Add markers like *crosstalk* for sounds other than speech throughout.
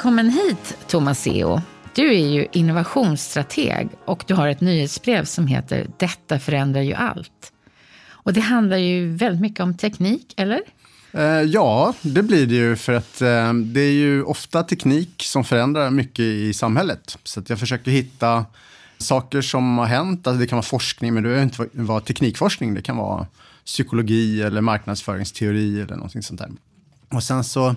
Välkommen hit, Thomas Eo. Du är ju innovationsstrateg och du har ett nyhetsbrev som heter Detta förändrar ju allt. Och det handlar ju väldigt mycket om teknik, eller? Eh, ja, det blir det ju för att eh, det är ju ofta teknik som förändrar mycket i samhället. Så jag försöker hitta saker som har hänt. Alltså det kan vara forskning, men det behöver inte vara teknikforskning. Det kan vara psykologi eller marknadsföringsteori eller någonting sånt där. Och sen så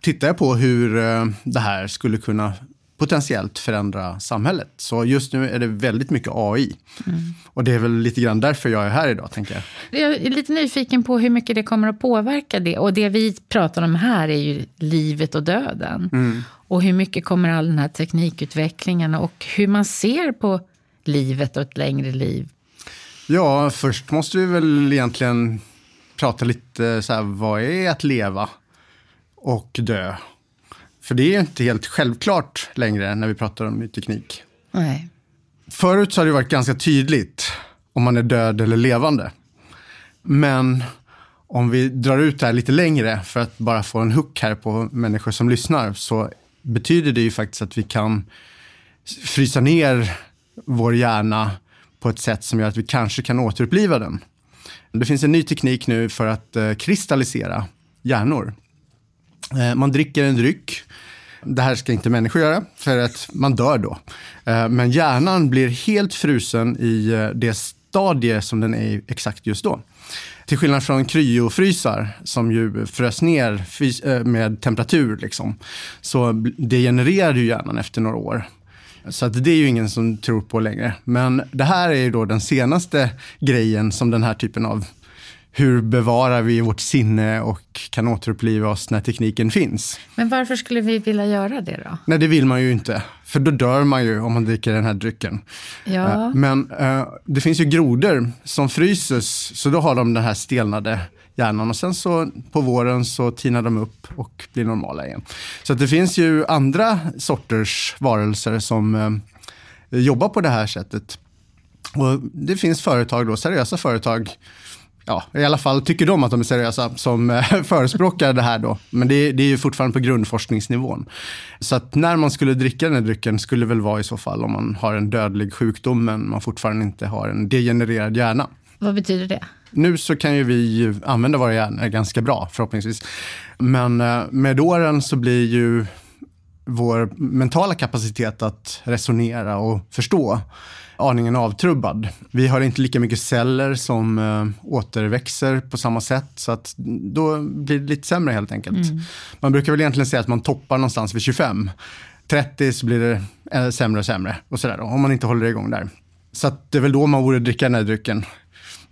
tittar jag på hur eh, det här skulle kunna potentiellt förändra samhället. Så just nu är det väldigt mycket AI. Mm. Och det är väl lite grann därför jag är här idag, tänker jag. Jag är lite nyfiken på hur mycket det kommer att påverka det. Och det vi pratar om här är ju livet och döden. Mm. Och hur mycket kommer all den här teknikutvecklingen och hur man ser på livet och ett längre liv. Ja, först måste vi väl egentligen prata lite så här, vad är att leva? Och dö. För det är inte helt självklart längre när vi pratar om ny teknik. Nej. Förut så har det varit ganska tydligt om man är död eller levande. Men om vi drar ut det här lite längre för att bara få en hook här på människor som lyssnar så betyder det ju faktiskt att vi kan frysa ner vår hjärna på ett sätt som gör att vi kanske kan återuppliva den. Det finns en ny teknik nu för att eh, kristallisera hjärnor. Eh, man dricker en dryck. Det här ska inte människor göra, för att man dör då. Eh, men hjärnan blir helt frusen i eh, det stadie som den är i exakt just då. Till skillnad från kryofrysar som ju frös ner med temperatur, liksom, så degenererar ju hjärnan efter några år. Så att det är ju ingen som tror på längre. Men det här är ju då den senaste grejen som den här typen av hur bevarar vi vårt sinne och kan återuppliva oss när tekniken finns. Men varför skulle vi vilja göra det då? Nej, det vill man ju inte. För då dör man ju om man dricker den här drycken. Ja. Eh, men uh, det finns ju grodor som fryses, så då har de den här stelnade hjärnan och sen så på våren så tinar de upp och blir normala igen. Så det finns ju andra sorters varelser som uh, jobbar på det här sättet. Och det finns företag, då, seriösa företag, ja, i alla fall tycker de att de är seriösa som eh, *laughs* förespråkar det här då. Men det, det, är ju fortfarande på grundforskningsnivån. Så att när man skulle dricka den här drycken skulle väl vara i så fall om man har en dödlig sjukdom men man fortfarande inte har en degenererad hjärna. Vad betyder det? Nu så kan ju vi använda våra hjärnor ganska bra förhoppningsvis. Men eh, med åren så blir ju vår mentala kapacitet att resonera och förstå aningen avtrubbad. Vi har inte lika mycket celler som äh, återväxer på samma sätt, så att då blir det lite sämre helt enkelt. Mm. Man brukar väl egentligen säga att man toppar någonstans vid 25. 30 så blir det äh, sämre och sämre och sådär då, om man inte håller igång där. Så att det är väl då man borde dricka den här drycken.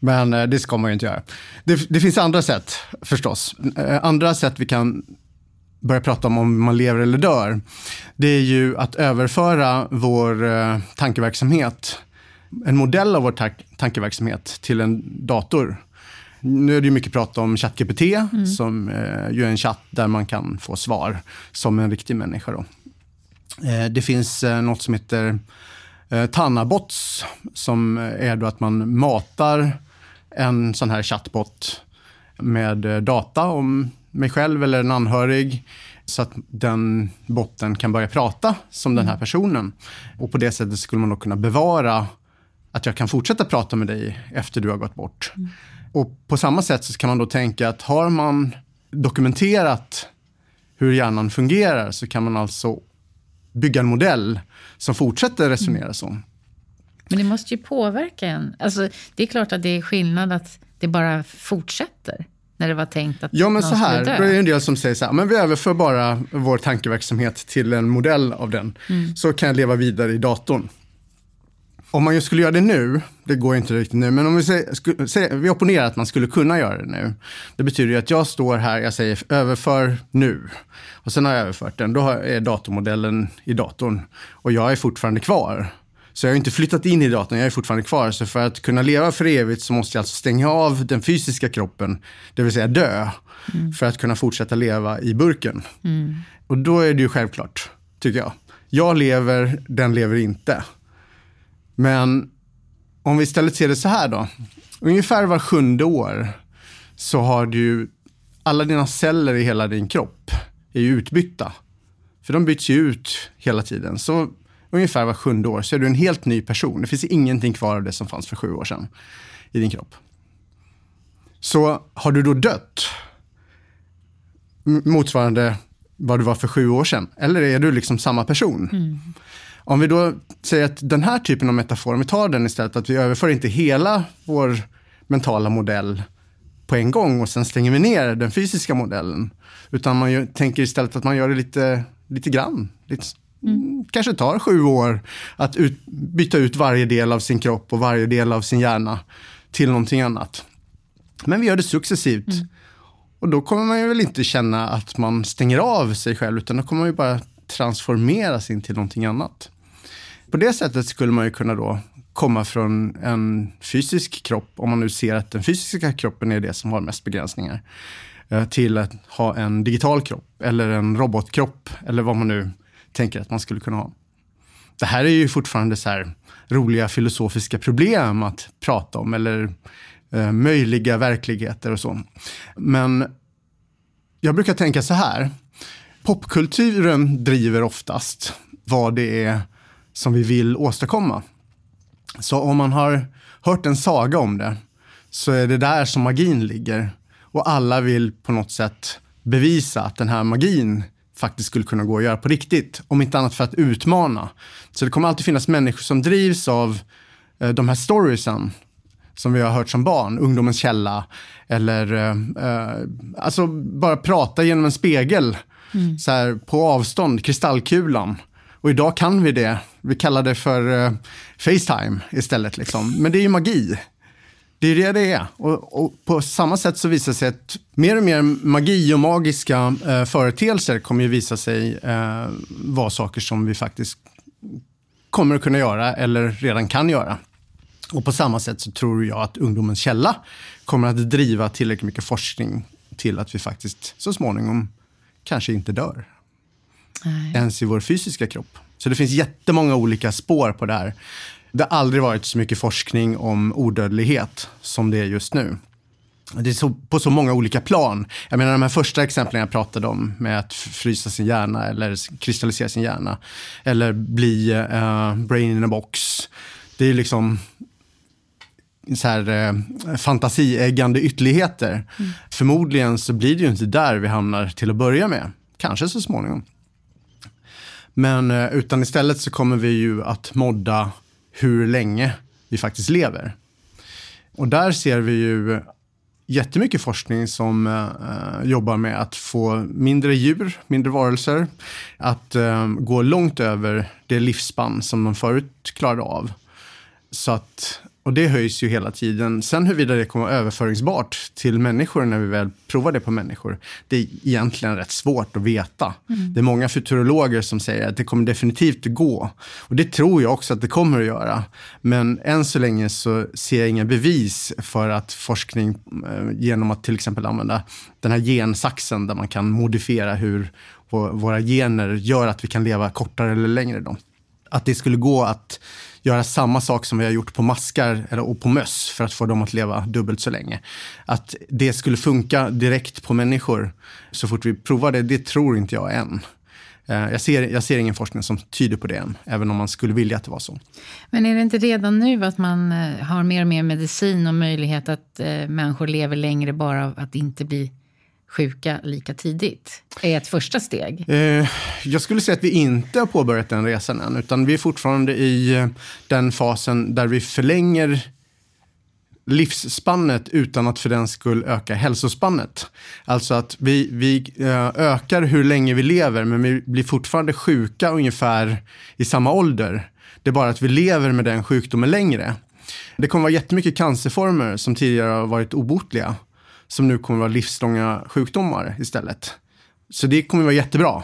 Men äh, det ska man ju inte göra. Det, det finns andra sätt förstås. andra sätt vi kan börja prata om om man lever eller dör, det är ju att överföra vår eh, tankeverksamhet, en modell av vår ta tankeverksamhet till en dator. Nu är det mycket prat om ChatGPT, mm. som eh, ju är en chatt där man kan få svar som en riktig människa. Då. Eh, det finns eh, något som heter eh, Tannabots, som är då att man matar en sån här chatbot med eh, data om mig själv eller en anhörig så att den botten kan börja prata som den här mm. personen. Och på det sättet skulle man då kunna bevara att jag kan fortsätta prata med dig efter du har gått bort. Mm. Och på samma sätt så kan man då tänka att har man dokumenterat hur hjärnan fungerar så kan man alltså bygga en modell som fortsätter resonera mm. så. Men det måste ju påverka en. Alltså, det är klart att det är skillnad att det bara fortsätter. När det var tänkt att Ja, men någon så här. är dö? det en del som säger så här, men vi överför bara vår tankeverksamhet till en modell av den. Mm. Så kan jag leva vidare i datorn. Om man ju skulle göra det nu, det går inte riktigt nu, men om vi, säger, vi opponerar att man skulle kunna göra det nu. Det betyder ju att jag står här, jag säger överför nu. Och sen har jag överfört den, då är datormodellen i datorn. Och jag är fortfarande kvar. Så jag har inte flyttat in i datorn, jag är fortfarande kvar. Så för att kunna leva för evigt så måste jag alltså stänga av den fysiska kroppen, det vill säga dö, för att kunna fortsätta leva i burken. Och då är det ju självklart, tycker jag. Jag lever, den lever inte. Men om vi istället ser det så här då. Ungefär var sjunde år så har du alla dina celler i hela din kropp är ju utbytta. För de byts ju ut hela tiden. Så ungefär var sjunde år så är du en helt ny person. Det finns ingenting kvar av det som fanns för sju år sedan i din kropp. Så har du då dött motsvarande vad du var för sju år sedan? Eller är du liksom samma person? Om vi då säger att den här typen av metafor, om vi tar den istället, att vi överför inte hela vår mentala modell på en gång och sen stänger vi ner den fysiska modellen. Utan man gör, tänker istället att man gör det lite, lite grann. Lite, mm. Kanske tar sju år att ut, byta ut varje del av sin kropp och varje del av sin hjärna till någonting annat. Men vi gör det successivt. Och då kommer man ju väl inte känna att man stänger av sig själv, utan då kommer man ju bara transformeras in till någonting annat. På det sättet skulle man ju kunna då komma från en fysisk kropp, om man nu ser att den fysiska kroppen är det som har mest begränsningar, eh, till att ha en digital kropp eller en robotkropp eller vad man nu tänker att man skulle kunna ha. Det här är ju fortfarande så här roliga filosofiska problem att prata om eller eh, möjliga verkligheter och så. Men jag brukar tänka så här. Popkulturen driver oftast vad det är som vi vill åstadkomma. Så om man har hört en saga om det så är det där som magin ligger. Och alla vill på något sätt bevisa att den här magin faktiskt skulle kunna gå att göra på riktigt. Om inte annat för att utmana. Så det kommer alltid finnas människor som drivs av eh, de här storiesen som vi har hört som barn, ungdomens källa, eller eh, eh, alltså bara prata genom en spegel så här, på avstånd, kristallkulan. Och idag kan vi det. Vi kallar det för eh, Facetime istället. Liksom. Men det är ju magi. Det är det det är. Och, och på samma sätt så visar sig att mer och mer magi och magiska eh, företeelser kommer ju visa sig eh, vara saker som vi faktiskt kommer att kunna göra eller redan kan göra. Och på samma sätt så tror jag att ungdomens källa kommer att driva tillräckligt mycket forskning till att vi faktiskt så småningom kanske inte dör. Nej. Ens i vår fysiska kropp. Så det finns jättemånga olika spår på det här. Det har aldrig varit så mycket forskning om odödlighet som det är just nu. Det är så, på så många olika plan. Jag menar de här första exemplen jag pratade om med att frysa sin hjärna eller kristallisera sin hjärna. Eller bli eh, brain in a box. Det är liksom så här, eh, fantasieggande ytterligheter. Förmodligen så blir det ju inte där vi hamnar till att börja med. Kanske så småningom. Men eh, utan istället så kommer vi ju att modda hur länge vi faktiskt lever. Och där ser vi ju jättemycket forskning som eh, eh, jobbar med att få mindre djur, mindre varelser, att eh, gå långt över det livsspann som de förut klarade av. Så att, och det höjs ju hela tiden. Sen huruvida det kommer vara överföringsbart till människor när vi väl provar det på människor, det är egentligen rätt svårt att veta. Det är många futurologer som säger att det kommer definitivt att gå. Och det tror jag också att det kommer att göra. Men än så länge så ser jag inga bevis för att forskning eh, genom att till exempel använda den här gensaxen där man kan modifiera hur vå- våra gener gör att vi kan leva kortare eller längre. Då. Att det skulle gå att göra samma sak som vi har gjort på maskar eller, och på möss för att få dem att leva dubbelt så länge. Att det skulle funka direkt på människor så fort vi provar det, det tror inte jag än. Eh, jag ser, jag ser ingen forskning som tyder på det än, även om man skulle vilja att det var så. Men är det inte redan nu att man eh, har mer och mer medicin och möjlighet att eh, människor lever längre bara av att inte bli sjuka lika tidigt? är ett första steg. Eh, Jag skulle säga att vi inte har påbörjat den resan än, utan vi är fortfarande i eh, den fasen där vi förlänger livsspannet utan att för den skull öka hälsospannet. Alltså att vi, vi eh, ökar hur länge vi lever men vi blir fortfarande sjuka ungefär i samma ålder. Det är bara att vi lever med den sjukdomen längre. Det kommer vara jättemycket cancerformer som tidigare har varit obotliga som nu kommer vara livslånga sjukdomar istället. Så det kommer vara jättebra.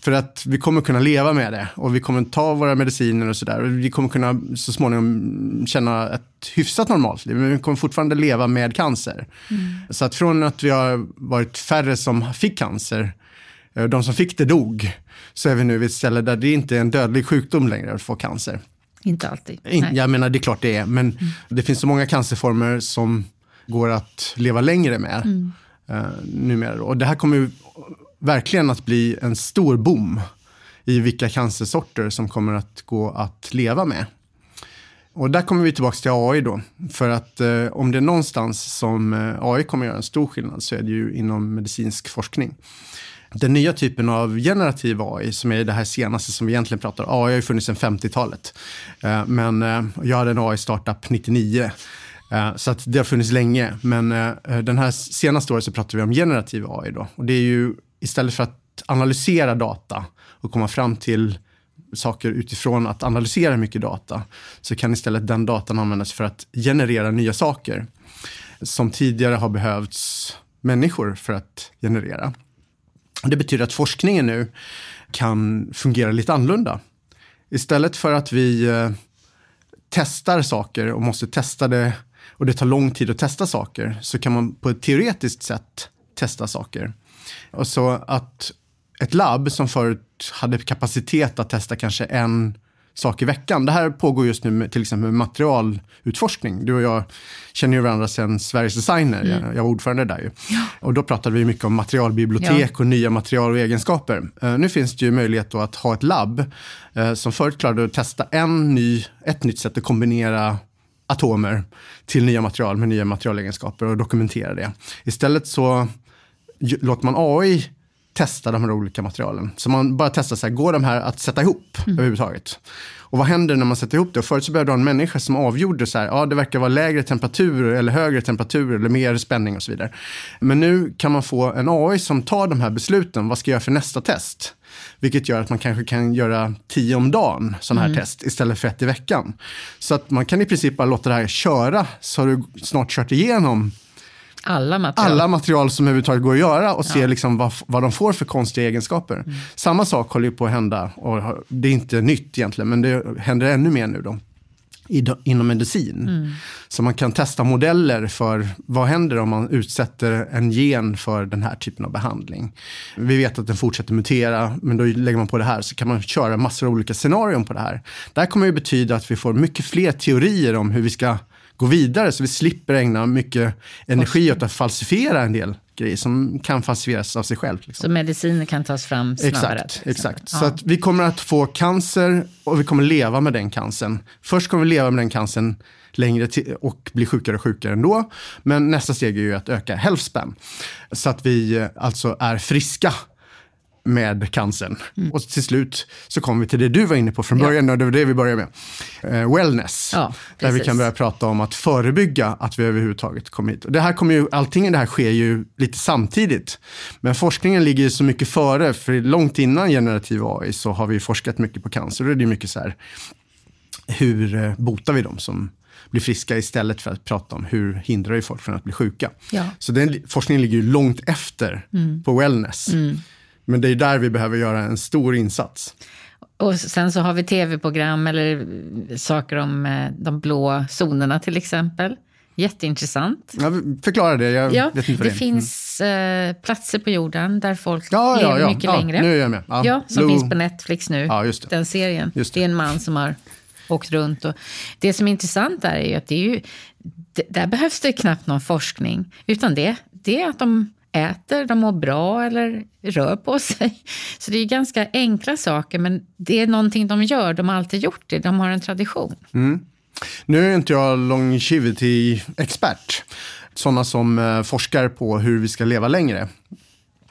För att vi kommer kunna leva med det och vi kommer ta våra mediciner och sådär. Vi kommer kunna så småningom känna ett hyfsat normalt liv, men vi kommer fortfarande leva med cancer. Mm. Så att från att vi har varit färre som fick cancer, eh, de som fick det dog, så är vi nu vid ett ställe där det inte är en dödlig sjukdom längre att få cancer. Inte alltid. In, jag menar, det är klart det är, men mm. det finns så många cancerformer som går att leva längre med mm. uh, numera. Och det här kommer verkligen att bli en stor boom i vilka cancersorter som kommer att gå att leva med. Och där kommer vi tillbaka till AI då. För att eh, om det är någonstans som eh, AI kommer göra en stor skillnad så är det ju inom medicinsk forskning. Den nya typen av generativ AI, som är det här senaste som vi egentligen pratar om, AI har ju funnits sedan 50-talet. Eh, men eh, jag hade en AI-startup 99 Eh, Eh, så att det har funnits länge, men eh, eh, den här senaste året så pratar vi om generativ AI då. Och det är ju istället för att analysera data och komma fram till saker utifrån att analysera mycket data, så kan istället den datan användas för att generera nya saker som tidigare har behövts människor för att generera. Det betyder att forskningen nu kan fungera lite annorlunda. Istället för att vi testar saker och måste testa det och det tar lång tid att testa saker så kan man på ett teoretiskt sätt testa saker. Och så att ett labb som förut hade kapacitet att testa kanske en sak i veckan. Det här pågår just nu med, till exempel materialutforskning. Du och jag känner ju varandra sedan Sveriges designer. Mm. Jag, jag, var ordförande där ju. Ja. Och då pratade vi mycket om materialbibliotek ja. och nya material och egenskaper. Uh, nu finns det ju möjlighet att ha ett labb uh, som förut klarade att testa en ny, ett nytt sätt att kombinera atomer till nya material med nya materialegenskaper och dokumentera det. Istället så låter man AI testa de här olika materialen. Så man bara testar, så här, går de här att sätta ihop mm. överhuvudtaget? Och vad händer när man sätter ihop det? Förut så behövde du ha en människa som avgjorde så här, ja det verkar vara lägre temperatur eller högre temperatur eller mer spänning och så vidare. Men nu kan man få en AI som tar de här besluten, vad ska jag göra för nästa test? Vilket gör att man kanske kan göra tio om dagen sådana här mm. test istället för ett i veckan. Så att man kan i princip bara låta det här köra så har du snart kört igenom alla material. alla material som överhuvudtaget går att göra och ja. se liksom vad, vad de får för konstiga egenskaper. Mm. Samma sak håller ju på att hända och det är inte nytt egentligen men det händer ännu mer nu då inom medicin. Mm. Så man kan testa modeller för vad händer om man utsätter en gen för den här typen av behandling. Vi vet att den fortsätter mutera, men då lägger man på det här så kan man köra massor av olika scenarion på det här. Det här kommer ju betyda att vi får mycket fler teorier om hur vi ska gå vidare så vi slipper ägna mycket energi åt att falsifiera en del grejer som kan falsifieras av sig själv. Liksom. Så mediciner kan tas fram snabbare? Exakt. exakt. Ja. Så att vi kommer att få cancer och vi kommer leva med den cancern. Först kommer vi leva med den cancern längre och bli sjukare och sjukare ändå. Men nästa steg är ju att öka health Så att vi alltså är friska med cancern. Mm. Och till slut så kommer vi till det du var inne på från början, ja. och det var det vi började med. Eh, wellness. Ja, där vi kan börja prata om att förebygga att vi överhuvudtaget kommer hit. Och det här kommer ju, allting det här sker ju lite samtidigt. Men forskningen ligger så mycket före, för långt innan generativ AI så har vi forskat mycket på cancer. Och det är mycket så här, hur eh, botar vi dem som blir friska istället för att prata om hur hindrar vi folk från att bli sjuka. Ja. Så den forskningen ligger ju långt efter mm. på wellness. Mm. Men det är där vi behöver göra en stor insats. Och sen så har vi tv-program eller saker om eh, de blå zonerna till exempel. Jätteintressant. Ja, förklara det, jag ja, vet inte det. Det finns eh, platser på jorden där folk ja, lever ja, mycket längre. Nu är jag med. Ja, som Blue. finns på Netflix nu, ja, just det. den serien. Det. det är en man som har åkt runt. Och det som är intressant där är ju att det är ju, där behövs det knappt någon forskning. Utan det, det är att de äter, de mår bra eller rör på sig. *laughs* Så det är ganska enkla saker, men det är någonting de gör. De har alltid gjort det, de har en tradition. Mm. Nu är inte jag longevity-expert, sådana som eh, forskar på hur vi ska leva längre.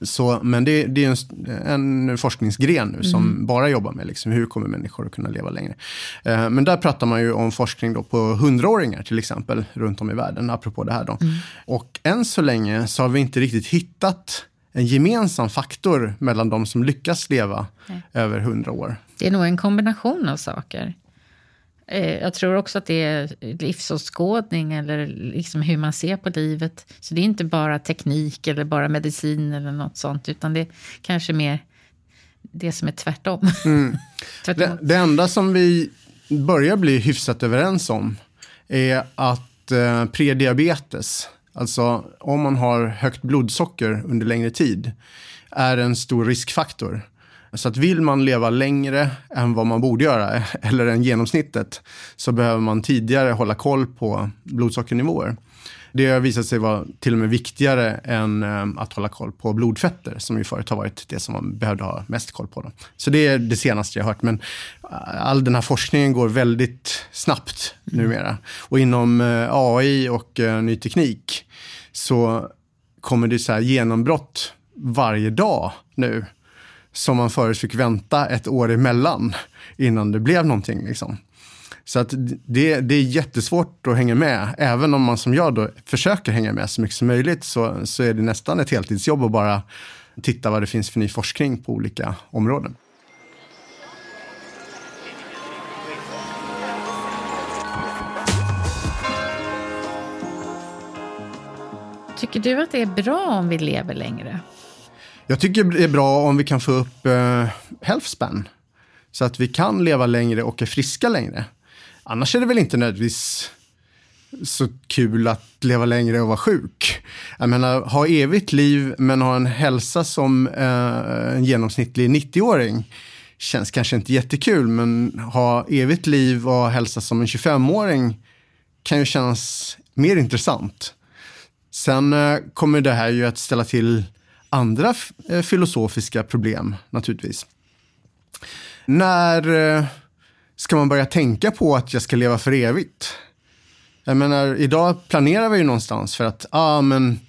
Så, men det, det är en, en forskningsgren nu som mm. bara jobbar med liksom, hur kommer människor att kunna leva längre. Eh, men där pratar man ju om forskning då på hundraåringar till exempel runt om i världen, apropå det här. Då. Mm. Och än så länge så har vi inte riktigt hittat en gemensam faktor mellan de som lyckas leva Nej. över hundra år. Det är nog en kombination av saker. Eh, jag tror också att det är livsåskådning eller liksom hur man ser på livet. Så det är inte bara teknik eller bara medicin eller något sånt, utan det är kanske mer det som är tvärtom. Mm. *laughs* tvärtom. Det, det, enda som vi börjar bli hyfsat överens om är att eh, prediabetes, alltså om man har högt blodsocker under längre tid, är en stor riskfaktor. Så att vill man leva längre än vad man borde göra, *laughs* eller än genomsnittet, så behöver man tidigare hålla koll på blodsockernivåer. Det har visat sig vara till och med viktigare än eh, att hålla koll på blodfetter, som ju förut har varit det som man behövde ha mest koll på. Då. Så det är det senaste jag har hört. Men eh, all den här forskningen går väldigt snabbt mm. numera. Och inom eh, AI och ny teknik så kommer det så här genombrott varje dag nu som man förut fick vänta ett år emellan innan det blev någonting. Liksom. Så att det, det är jättesvårt att hänga med. Även om man som jag då försöker hänga med så mycket som möjligt så, så är det nästan ett heltidsjobb att bara titta vad det finns för ny forskning på olika områden. Tycker du att det är bra om vi lever längre? Jag tycker det är bra om vi kan få upp eh, health span. Så att vi kan leva längre och är friska längre. Annars är det väl inte nödvändigtvis så kul att leva längre och vara sjuk. Jag menar, ha evigt liv men ha en hälsa som eh, en genomsnittlig 90-åring känns kanske inte jättekul, men ha evigt liv och hälsa som en 25-åring kan ju kännas mer intressant. Sen eh, kommer det här ju att ställa till andra eh, filosofiska problem naturligtvis. När eh, ska man börja tänka på att jag ska leva för evigt? Jag menar, idag planerar vi ju någonstans för att, ah, men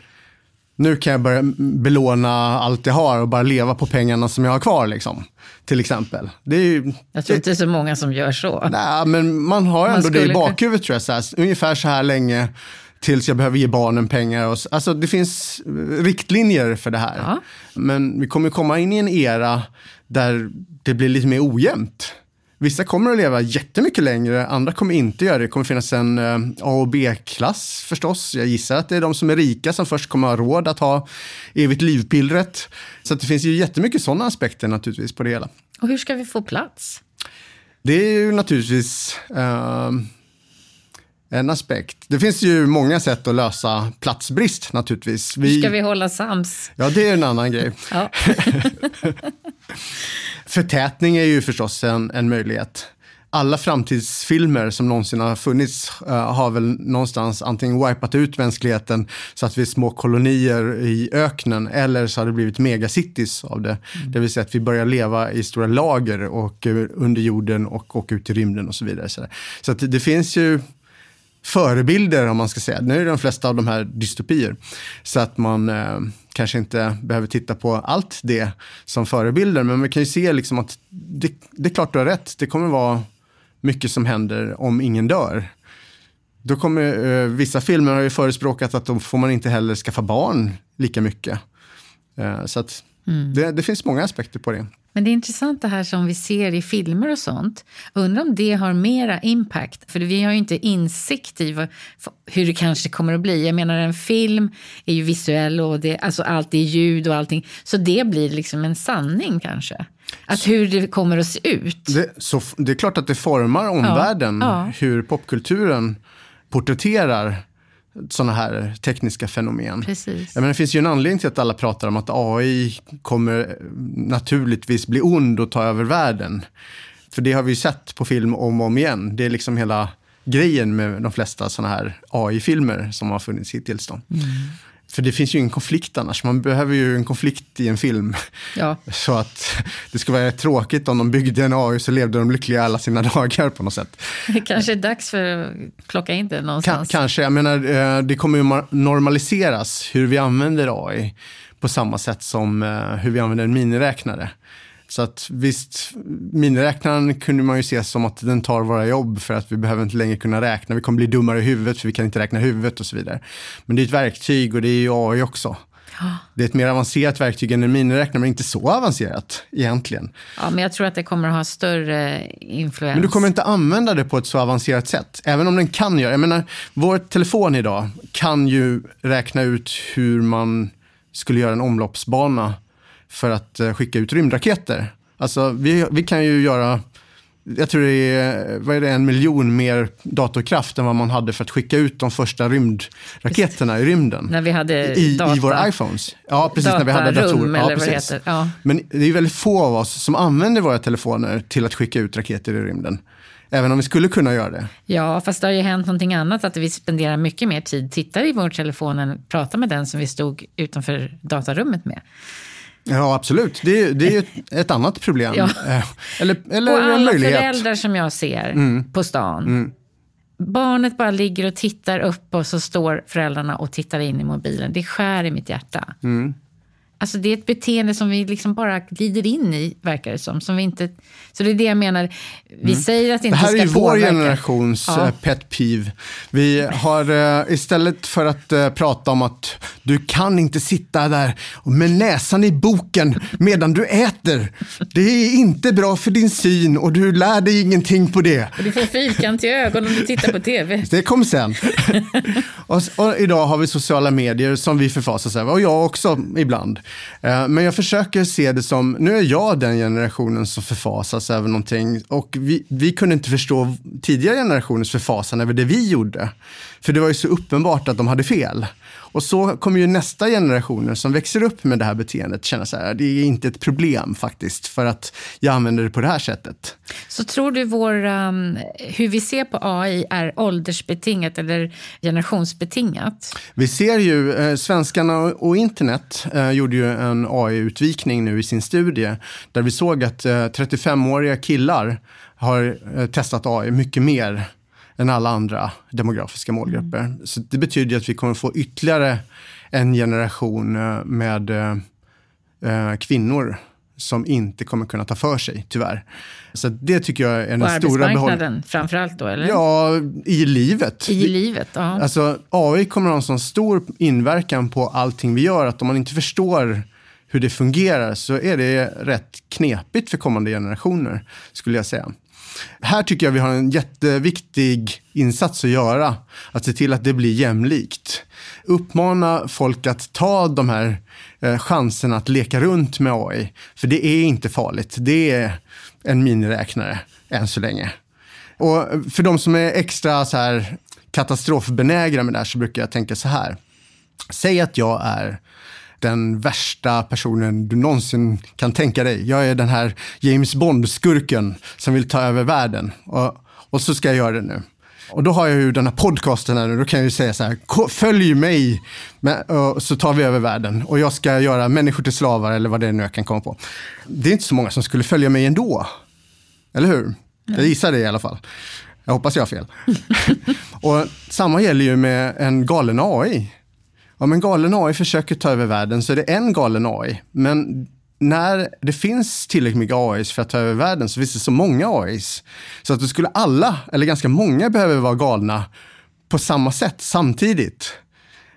nu kan jag börja belåna allt jag har och bara leva på pengarna som jag har kvar. Liksom, till exempel. Det är ju, jag tror inte det är så många som gör så. Nej, men man har ändå man det i bakhuvudet tror jag. Så här, ungefär så här länge tills jag behöver ge barnen pengar. Och, alltså det finns riktlinjer för det här. Ja. Men vi kommer komma in i en era där det blir lite mer ojämnt. Vissa kommer att leva jättemycket längre, andra kommer inte göra det. Det kommer finnas en eh, A och B-klass förstås. Jag gissar att det är de som är rika som först kommer att ha råd att ha evigt livpillret. Så det finns ju jättemycket sådana aspekter naturligtvis på det hela. Och hur ska vi få plats? Det är ju naturligtvis uh, en aspekt. Det finns ju många sätt att lösa platsbrist naturligtvis. Vi... Ska vi hålla sams? Ja, det är en annan grej. *laughs* *laughs* Förtätning är ju förstås en, en möjlighet. Alla framtidsfilmer som någonsin har funnits uh, har väl någonstans antingen wipat ut mänskligheten så att vi är små kolonier i öknen eller så har det blivit megacities av det. Mm. Det vill säga att vi börjar leva i stora lager och uh, under jorden och åka ut i rymden och så vidare. Så, så det finns ju förebilder om man ska säga. Nu är de flesta av de här dystopier. Så att man eh, kanske inte behöver titta på allt det som förebilder. Men man kan ju se liksom att det, det är klart du har rätt. Det kommer vara mycket som händer om ingen dör. Då kommer, eh, vissa filmer har ju förespråkat att då får man inte heller skaffa barn lika mycket. Eh, så att mm. det, det finns många aspekter på det. Men det är intressant det här som vi ser i filmer och sånt. Undrar om det har mera impact. För vi har ju inte insikt i hur det kanske kommer att bli. Jag menar en film är ju visuell och det, alltså allt är ljud och allting. Så det blir liksom en sanning kanske. Att hur det kommer att se ut. Det, så, det är klart att det formar omvärlden. Ja, ja. Hur popkulturen porträtterar sådana här tekniska fenomen. Precis. Menar, det finns ju en anledning till att alla pratar om att AI kommer naturligtvis bli ond och ta över världen. För det har vi ju sett på film om och om igen. Det är liksom hela grejen med de flesta sådana här AI-filmer som har funnits hittills. Då. Mm. För det finns ju ingen konflikt annars. Man behöver ju en konflikt i en film. Ja. *laughs* Så att det skulle vara tråkigt om de byggde en AI så levde de lyckliga alla sina *laughs* dagar på något sätt. Det kanske är dags för att plocka in det någonstans. kanske, jag menar eh, det kommer ju normaliseras hur vi använder AI. på samma sätt som eh, hur vi använder en miniräknare. Så att visst, miniräknaren kunde man ju se som att den tar våra jobb för att vi behöver inte längre kunna räkna. Vi kommer bli dummare i huvudet för vi kan inte räkna huvudet och så vidare. Men det är ett verktyg och det är ju AI också. Det är ett mer avancerat verktyg än en miniräknare, men inte så avancerat egentligen. Ja, men jag tror att det kommer att ha större influens. Men du kommer inte använda det på ett så avancerat sätt, även om den kan göra Jag menar, vår telefon idag kan ju räkna ut hur man skulle göra en omloppsbana för att eh, skicka ut rymdraketer. Alltså, vi, vi kan ju göra jag tror det är, vad är det, en miljon mer datorkraft än vad man hade för att skicka ut de första rymdraketerna i rymden. När vi hade I, data, I våra iPhones. Ja, precis. När vi hade datorer. Ja, precis. Ja. Men det är väldigt få av oss som använder våra telefoner till att skicka ut raketer i rymden. Även om vi skulle kunna göra det. Ja, fast det har ju hänt någonting annat. Att vi spenderar mycket mer tid, tittar i vår telefon än pratar med den som vi stod utanför datarummet med. Ja, absolut. Det är, det är *laughs* ett, annat problem. Ja. Eh, Eller, eller och alla möjlighet. föräldrar som jag ser Mm. på stan. Barnet bara ligger och tittar upp och så står föräldrarna och tittar in i mobilen. Det skär i mitt hjärta. Mm. Alltså det är ett beteende som vi liksom bara glider in i, verkar det som. som vi inte, så det är det jag menar. Vi säger att det Mm. Det inte här är ska vår påverka. generations Ja. eh, pet peeve. Vi har eh, istället för att eh, prata om att du kan inte sitta där med näsan i boken medan du äter. Det är inte bra för din syn och du lär dig ingenting på det. Och du får fyrkantiga ögon om du tittar på tv. *laughs* Det kom sen. *laughs* och, och idag har vi sociala medier som vi förfasas över och jag också ibland. Eh, men jag försöker se det som, nu är jag den generationen som förfasas över någonting och vi, vi kunde inte förstå tidigare generationers förfasan över det vi gjorde. För det var ju så uppenbart att de hade fel. Och så kommer ju nästa generationer som växer upp med det här beteendet känna så här, det är inte ett problem faktiskt för att jag använder det på det här sättet. Så tror du vår, um, hur vi ser på AI är åldersbetingat eller generationsbetingat? Vi ser ju, eh, svenskarna och, internet eh, gjorde ju en AI-utvikning nu i sin studie där vi såg att eh, 35-åriga killar har eh, testat AI mycket mer än alla andra demografiska målgrupper. Så det betyder att vi kommer få ytterligare en generation eh, med eh, eh, kvinnor som inte kommer kunna ta för sig, tyvärr. Så det tycker jag är den På stora behållningen. arbetsmarknaden framför allt då, eller? Ja, i livet. I livet, ja. Alltså AI kommer att ha en sån stor inverkan på allting vi gör att om man inte förstår hur det fungerar så är det rätt knepigt för kommande generationer, skulle jag säga. Här tycker jag vi har en jätteviktig insats att göra, att se till att det blir jämlikt. Uppmana folk att ta de här eh, chanserna att leka runt med AI, för det är inte farligt. Det är en miniräknare än så länge. Och för de som är extra så här katastrofbenägna med det här så brukar jag tänka så här. Säg att jag är den värsta personen du någonsin kan tänka dig. Jag är den här James Bond-skurken som vill ta över världen. Och, och så ska jag göra det nu. Och då har jag ju den här podcasten här nu, då kan jag ju säga så här, "Ko- följ mig, så tar vi över världen. Och jag ska göra människor till slavar eller vad det är nu jag kan komma på. Det är inte så många som skulle följa mig ändå. Eller hur? Jag gissar det i alla fall. Jag hoppas jag har fel. *laughs* och samma gäller ju med en galen AI. Om en galen AI försöker ta över världen så är det en galen AI. Men när det finns tillräckligt mycket AIs för att ta över världen så finns det så många AIs. Så att då skulle alla, eller ganska många, behöva vara galna på samma sätt samtidigt.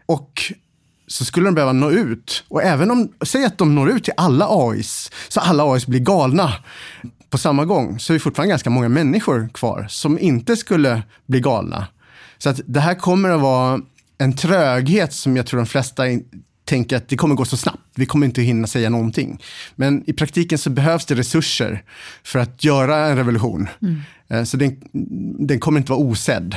Och så skulle de behöva nå ut. Och även om, säg att de når ut till alla AIs, så alla AIs blir galna på samma gång, så är det fortfarande ganska många människor kvar som inte skulle bli galna. Så att det här kommer att vara en tröghet som jag tror de flesta tänker att det kommer gå så snabbt. Vi kommer inte hinna säga någonting. Men i praktiken så behövs det resurser för att göra en revolution. Eh, Så den, den kommer inte vara osedd.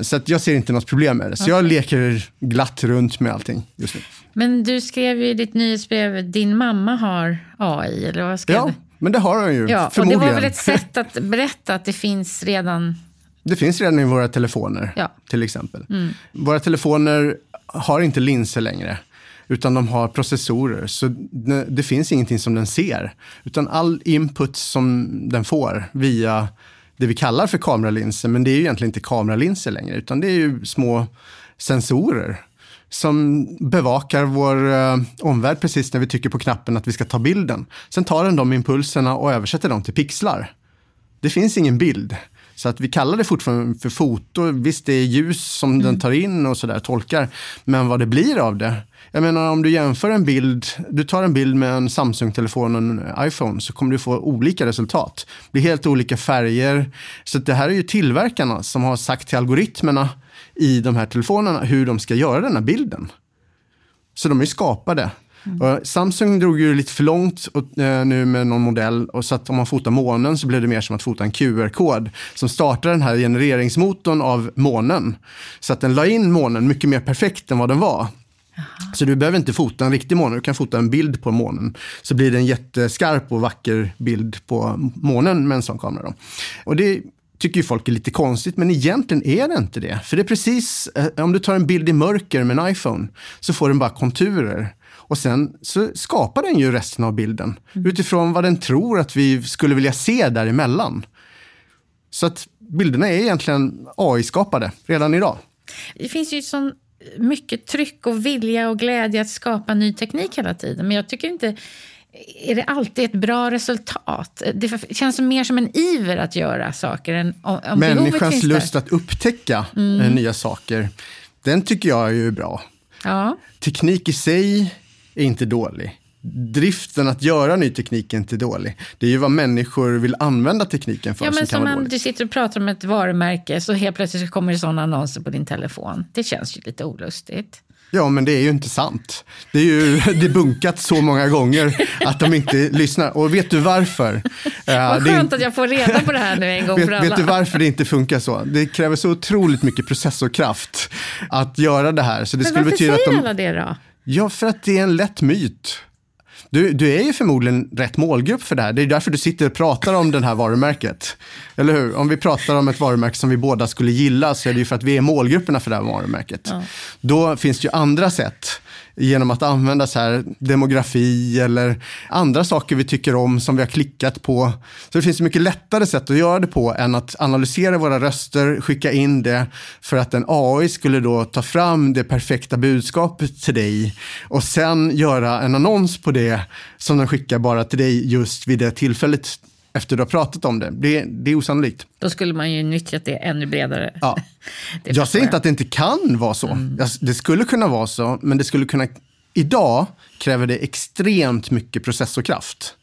Så att jag ser inte något problem med det. Så jag leker glatt runt med allting just nu. Men du skrev ju i ditt nyhetsbrev, din mamma har AI, eller vad skrev Ja, du? men det har den ju. Ja, och det förmodligen. var väl ett sätt att berätta att det finns redan... Det finns redan i våra telefoner, Ja. till exempel. Våra telefoner har inte linser längre, utan de har processorer. Så det, det finns ingenting som den ser, utan all input som den får via det vi kallar för kameralinser, men det är ju egentligen inte kameralinser längre, utan det är ju små sensorer som bevakar vår eh, omvärld precis när vi trycker på knappen att vi ska ta bilden. Sen tar den de impulserna och översätter dem till pixlar. Det finns ingen bild. Så att vi kallar det fortfarande för foto. Visst, det är ljus som mm. den tar in och sådär, tolkar. Men vad det blir av det. Jag menar om du jämför en bild, du tar en bild med en Samsung-telefon och en iPhone så kommer du få olika resultat. Det blir helt olika färger. Så det här är ju tillverkarna som har sagt till algoritmerna i de här telefonerna hur de ska göra den här bilden. Så de är skapade. Mm. Samsung drog ju lite för långt och, eh, nu med någon modell och så att om man fotar månen så blev det mer som att fota en QR-kod som startar den här genereringsmotorn av månen. Så att den la in månen mycket mer perfekt än vad den var. Aha. Så du behöver inte fota en riktig måne, du kan fota en bild på månen. Så blir det en jätteskarp och vacker bild på månen med en sån kamera. Då. Och det tycker ju folk är lite konstigt, men egentligen är det inte det. För det är precis, eh, om du tar en bild i mörker med en iPhone så får den bara konturer. Och sen så skapar den ju resten av bilden mm. utifrån vad den tror att vi skulle vilja se däremellan. Så att bilderna är egentligen AI-skapade redan idag. Det finns ju sån mycket tryck och vilja och glädje att skapa ny teknik hela tiden. Men jag tycker inte är det alltid ett bra resultat? Det känns mer som en iver att göra saker. Än om, Människans lust att upptäcka mm. Eh, nya saker, den tycker jag är bra. Ja. Teknik i sig är inte dålig. Driften att göra ny teknik är inte dålig. Det är ju vad människor vill använda tekniken för ja, men som kan vara dåligt. Du sitter och pratar om ett varumärke så helt plötsligt kommer det sådana annonser på din telefon. Det känns ju lite olustigt. Ja, men det är ju inte sant. Det är ju debunkat så många gånger att de inte lyssnar. Och vet du varför? *laughs* Vad skönt att jag får reda på det här nu en gång *laughs* vet, för alla. Vet du varför det inte funkar så? Det kräver så otroligt mycket processorkraft att göra det här. Så det men skulle varför betyda säger att de... alla det då? Ja, för att det är en lätt myt. Du, du är ju förmodligen rätt målgrupp för det här. Det är därför du sitter och pratar om det här varumärket. Eller hur? Om vi pratar om ett varumärke som vi båda skulle gilla så är det ju för att vi är målgrupperna för det här varumärket. Ja. Då finns det ju andra sätt genom att använda så här demografi eller andra saker vi tycker om som vi har klickat på. Så det finns mycket lättare sätt att göra det på än att analysera våra röster, skicka in det för att en AI skulle då ta fram det perfekta budskapet till dig och sen göra en annons på det som den skickar bara till dig just vid det tillfället efter du har pratat om det. Det, det är osannolikt. Då skulle man ju nyttjat det ännu bredare. Ja. *laughs* jag säger inte att det inte kan vara så. Mm. Det skulle kunna vara så, men det skulle kunna... Idag kräver det extremt mycket processorkraft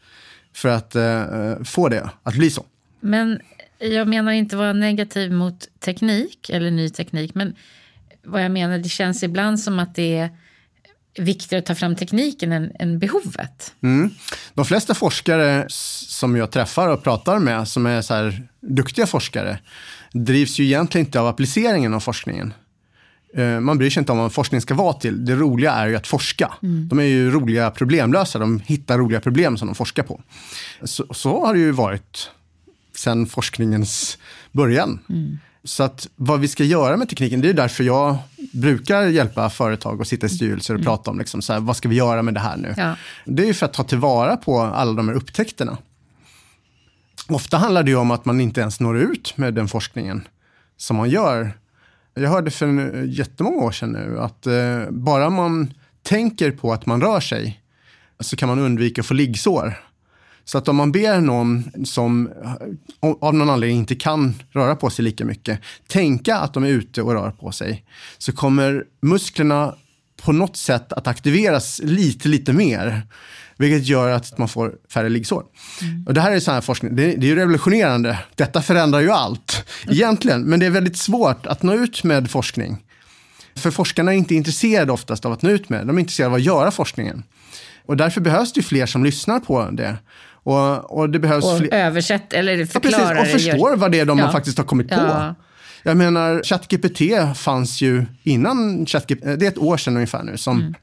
för att uh, få det att bli så. Men jag menar inte vara negativ mot teknik eller ny teknik, men vad jag menar, det känns ibland som att det är viktigare att ta fram tekniken än, än behovet. Mm. De flesta forskare som jag träffar och pratar med, som är så här duktiga forskare, drivs ju egentligen inte av appliceringen av forskningen. Eh, man bryr sig inte om vad forskning ska vara till. Det roliga är ju att forska. Mm. De är ju roliga problemlösare. De hittar roliga problem som de forskar på. Så, så har det ju varit sedan forskningens början. Mm. Så att vad vi ska göra med tekniken, det är därför jag brukar hjälpa företag att sitta i styrelser och mm. prata om liksom så här, vad ska vi göra med det här nu. Ja. Det är ju för att ta tillvara på alla de här upptäckterna. Ofta handlar det ju om att man inte ens når ut med den forskningen som man gör. Jag hörde för jättemånga år sedan nu att eh, bara man tänker på att man rör sig så kan man undvika att få liggsår. Så att om man ber någon som av någon anledning inte kan röra på sig lika mycket, tänka att de är ute och rör på sig, så kommer musklerna på något sätt att aktiveras lite, lite mer. Vilket gör att man får färre liggsår. Mm. Och det här är sån här forskning, det, det är ju revolutionerande. Detta förändrar ju allt egentligen, men det är väldigt svårt att nå ut med forskning. För forskarna är inte intresserade oftast av att nå ut med, de är intresserade av att göra forskningen. Och därför behövs det fler som lyssnar på det. Och, och det behövs och översätt eller förklarar ja, och förstår vad det är de ja. faktiskt har kommit på. Jag menar, ChatGPT fanns ju innan ChatGPT, det är ett år sedan ungefär nu. Som, mm.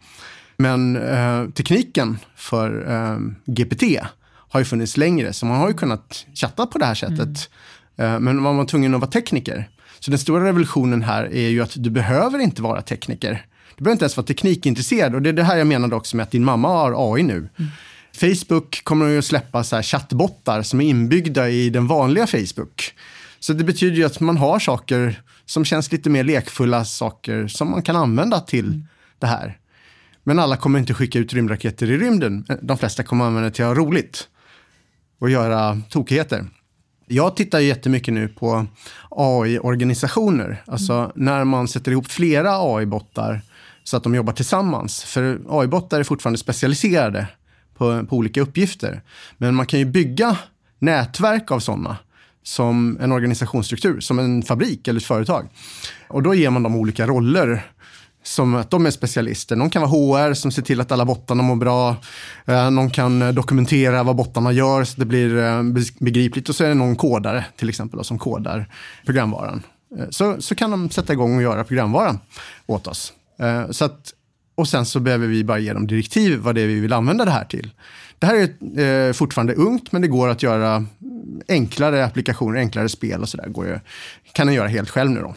Men eh, tekniken för eh, GPT har ju funnits längre, så man har ju kunnat chatta på det här sättet. Mm. Eh, men man var tvungen att vara tekniker. Så den stora revolutionen här är ju att du behöver inte vara tekniker. Du behöver inte ens vara teknikintresserad. Och det är det här jag menade också med att din mamma har AI nu. Mm. Facebook kommer att släppa så här chattbottar som är inbyggda i den vanliga Facebook. Så det betyder ju att man har saker som känns lite mer lekfulla saker som man kan använda till, det här. Men alla kommer inte skicka ut rymdraketer i rymden. De flesta kommer använda det till att ha roligt och göra tokigheter. Jag tittar jättemycket nu på AI-organisationer. Alltså mm. när man sätter ihop flera AI-bottar så att de jobbar tillsammans. För AI-bottar är fortfarande specialiserade på, på olika uppgifter. Men man kan ju bygga nätverk av sådana som en organisationsstruktur, som en fabrik eller ett företag. Och då ger man dem olika roller som att de är specialister. Någon kan vara HR som ser till att alla bottarna mår bra. Eh, någon kan dokumentera vad bottarna gör så det blir eh, begripligt. Och så är det någon kodare till exempel som kodar programvaran. Eh, så, så kan de sätta igång och göra programvaran åt oss. Så att, och sen så behöver vi bara ge dem direktiv vad det är vi vill använda det här till. Det här är fortfarande ungt men det går att göra enklare applikationer, enklare spel och sådär. Kan den göra helt själv nu då.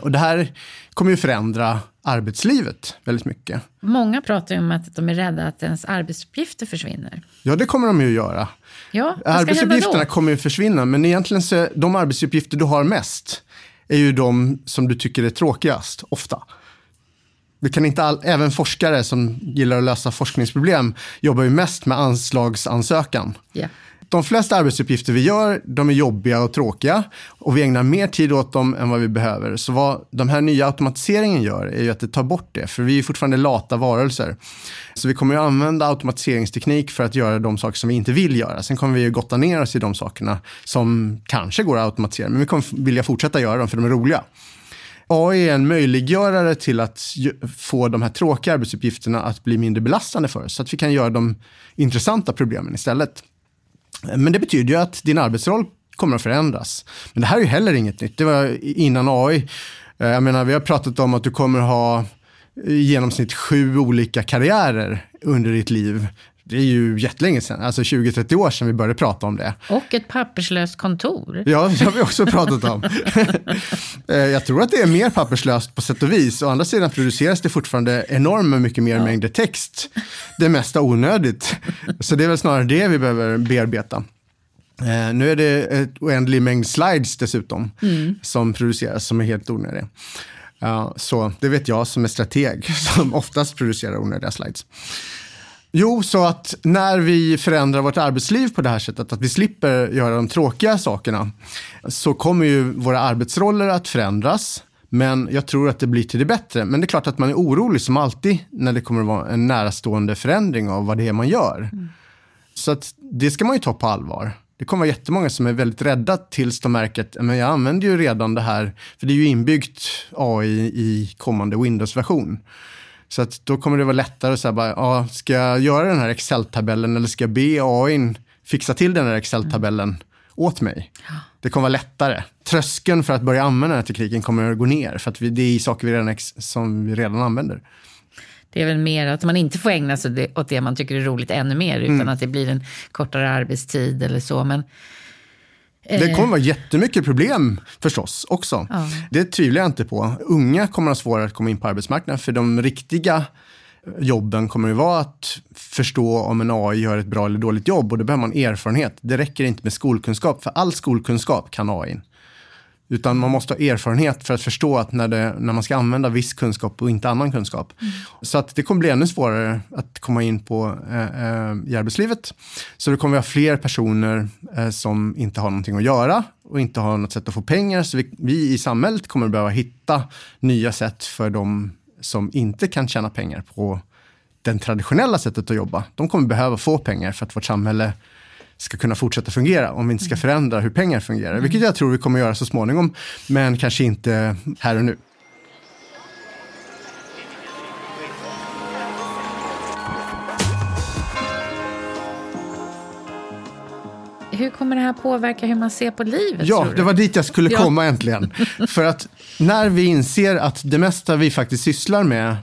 Och det här kommer ju förändra arbetslivet väldigt mycket. Många pratar ju om att de är rädda att ens arbetsuppgifter försvinner. Ja, det kommer de ju göra. Ja, Arbetsuppgifterna kommer ju försvinna, men egentligen så de arbetsuppgifter du har mest är ju de som du tycker är tråkigast, ofta. Vi kan inte all, även forskare som gillar att lösa forskningsproblem jobbar ju mest med anslagsansökan. Yeah de flesta arbetsuppgifter vi gör, de är jobbiga och tråkiga och vi ägnar mer tid åt dem än vad vi behöver. Så vad de här nya automatiseringen gör är ju att det tar bort det, för vi är fortfarande lata varelser. Så vi kommer ju använda automatiseringsteknik för att göra de saker som vi inte vill göra. Sen kommer vi ju gotta ner oss i de sakerna som kanske går att automatisera, men vi kommer vilja fortsätta göra dem för de är roliga. AI är en möjliggörare till att få de här tråkiga arbetsuppgifterna att bli mindre belastande för oss, så att vi kan göra de intressanta problemen istället. Men det betyder ju att din arbetsroll kommer att förändras. Men det här är ju heller inget nytt. Det var innan AI. Eh, jag menar, vi har pratat om att du kommer ha i genomsnitt sju olika karriärer under ditt liv. Det är ju jättelänge sedan, alltså 20-30 år sedan vi började prata om det. Och ett papperslöst kontor. Ja, det har vi också *laughs* pratat om. *laughs* Eh, jag tror att det är mer papperslöst på sätt och vis. Å andra sidan produceras det fortfarande enormt mycket mer ja. mängder text. Det mesta onödigt. Så det är väl snarare det vi behöver bearbeta. Eh, nu är det ett oändlig mängd slides dessutom mm. som produceras som är helt onödiga. Så det vet jag som är strateg *laughs* som oftast producerar onödiga slides. Jo, så att när vi förändrar vårt arbetsliv på det här sättet, att vi slipper göra de tråkiga sakerna, så kommer ju våra arbetsroller att förändras. Men jag tror att det blir till det bättre. Men det är klart att man är orolig som alltid när det kommer att vara en närastående förändring av vad det är man gör. Mm. Så att det ska man ju ta på allvar. Det kommer vara jättemånga som är väldigt rädda tills de märker att men jag använder ju redan det här, för det är ju inbyggt AI i kommande Windows-version. Så att då kommer det vara lättare att säga bara, ja, ska jag göra den här Excel-tabellen eller ska jag be AI fixa till den här Excel-tabellen mm. åt mig? Det kommer vara lättare. Tröskeln för att börja använda den här tekniken kommer att gå ner för att vi, det är saker vi redan, som vi redan använder. Det är väl mer att man inte får ägna sig åt det man tycker är roligt ännu mer utan mm. att det blir en kortare arbetstid eller så. Men det kommer vara jättemycket problem förstås också. Ja. Det tvivlar jag inte på. Unga kommer att ha svårare att komma in på arbetsmarknaden för de riktiga jobben kommer att vara att förstå om en AI gör ett bra eller dåligt jobb och då behöver man erfarenhet. Det räcker inte med skolkunskap, för all skolkunskap kan AI. Utan man måste ha erfarenhet för att förstå att när, det, när man ska använda viss kunskap och inte annan kunskap. Mm. Så att det kommer bli ännu svårare att komma in på, eh, eh, i arbetslivet. Så det kommer vi ha fler personer eh, som inte har någonting att göra och inte har något sätt att få pengar. Så vi, vi i samhället kommer behöva hitta nya sätt för de som inte kan tjäna pengar på det traditionella sättet att jobba. De kommer behöva få pengar för att vårt samhälle ska kunna fortsätta fungera om vi inte ska mm. förändra hur pengar fungerar. Mm. Vilket jag tror vi kommer göra så småningom, men kanske inte här och nu. Hur kommer det här påverka hur man ser på livet? Ja, det var dit jag skulle komma ja. äntligen. *laughs* För att när vi inser att det mesta vi faktiskt sysslar med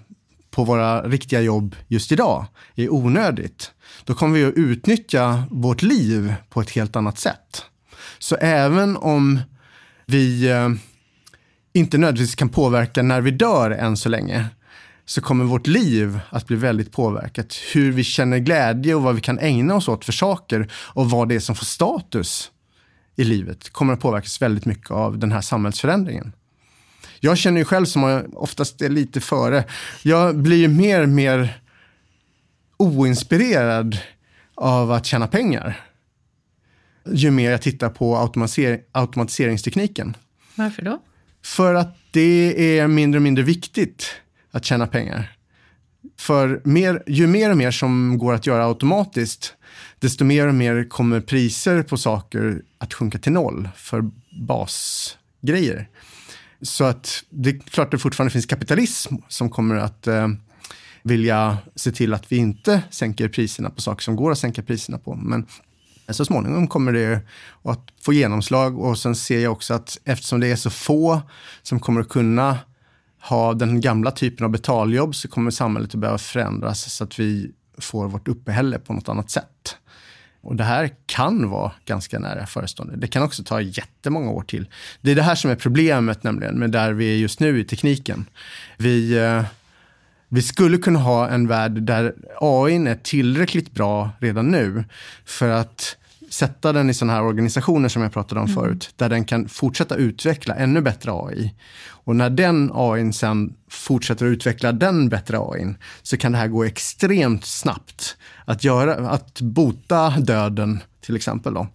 på våra riktiga jobb just idag är onödigt, då kommer vi att utnyttja vårt liv på ett helt annat sätt. Så även om vi eh, inte nödvändigtvis kan påverka när vi dör än så länge, så kommer vårt liv att bli väldigt påverkat. Hur vi känner glädje och vad vi kan ägna oss åt för saker och vad det är som får status i livet kommer att påverkas väldigt mycket av den här samhällsförändringen. Jag känner ju själv som oftast är lite före. Jag blir ju mer och mer oinspirerad av att tjäna pengar. Ju mer jag tittar på automatisering, automatiseringstekniken. Varför då? För att det är mindre och mindre viktigt att tjäna pengar. För mer, ju mer och mer som går att göra automatiskt, desto mer och mer kommer priser på saker att sjunka till noll för basgrejer. Så att det är klart att det fortfarande finns kapitalism som kommer att eh, vilja se till att vi inte sänker priserna på saker som går att sänka priserna på. Men så småningom kommer det att få genomslag och sen ser jag också att eftersom det är så få som kommer att kunna ha den gamla typen av betaljobb så kommer samhället att behöva förändras så att vi får vårt uppehälle på något annat sätt. Och det här kan vara ganska nära förestående. Det kan också ta jättemånga år till. Det är det här som är problemet nämligen med där vi är just nu i tekniken. Vi, eh, vi skulle kunna ha en värld där AI är tillräckligt bra redan nu för att sätta den i sådana här organisationer som jag pratade om mm. förut, där den kan fortsätta utveckla ännu bättre AI. Och när den AI sen fortsätter att utveckla den bättre AI så kan det här gå extremt snabbt. Att, göra, att bota döden till exempel. Då.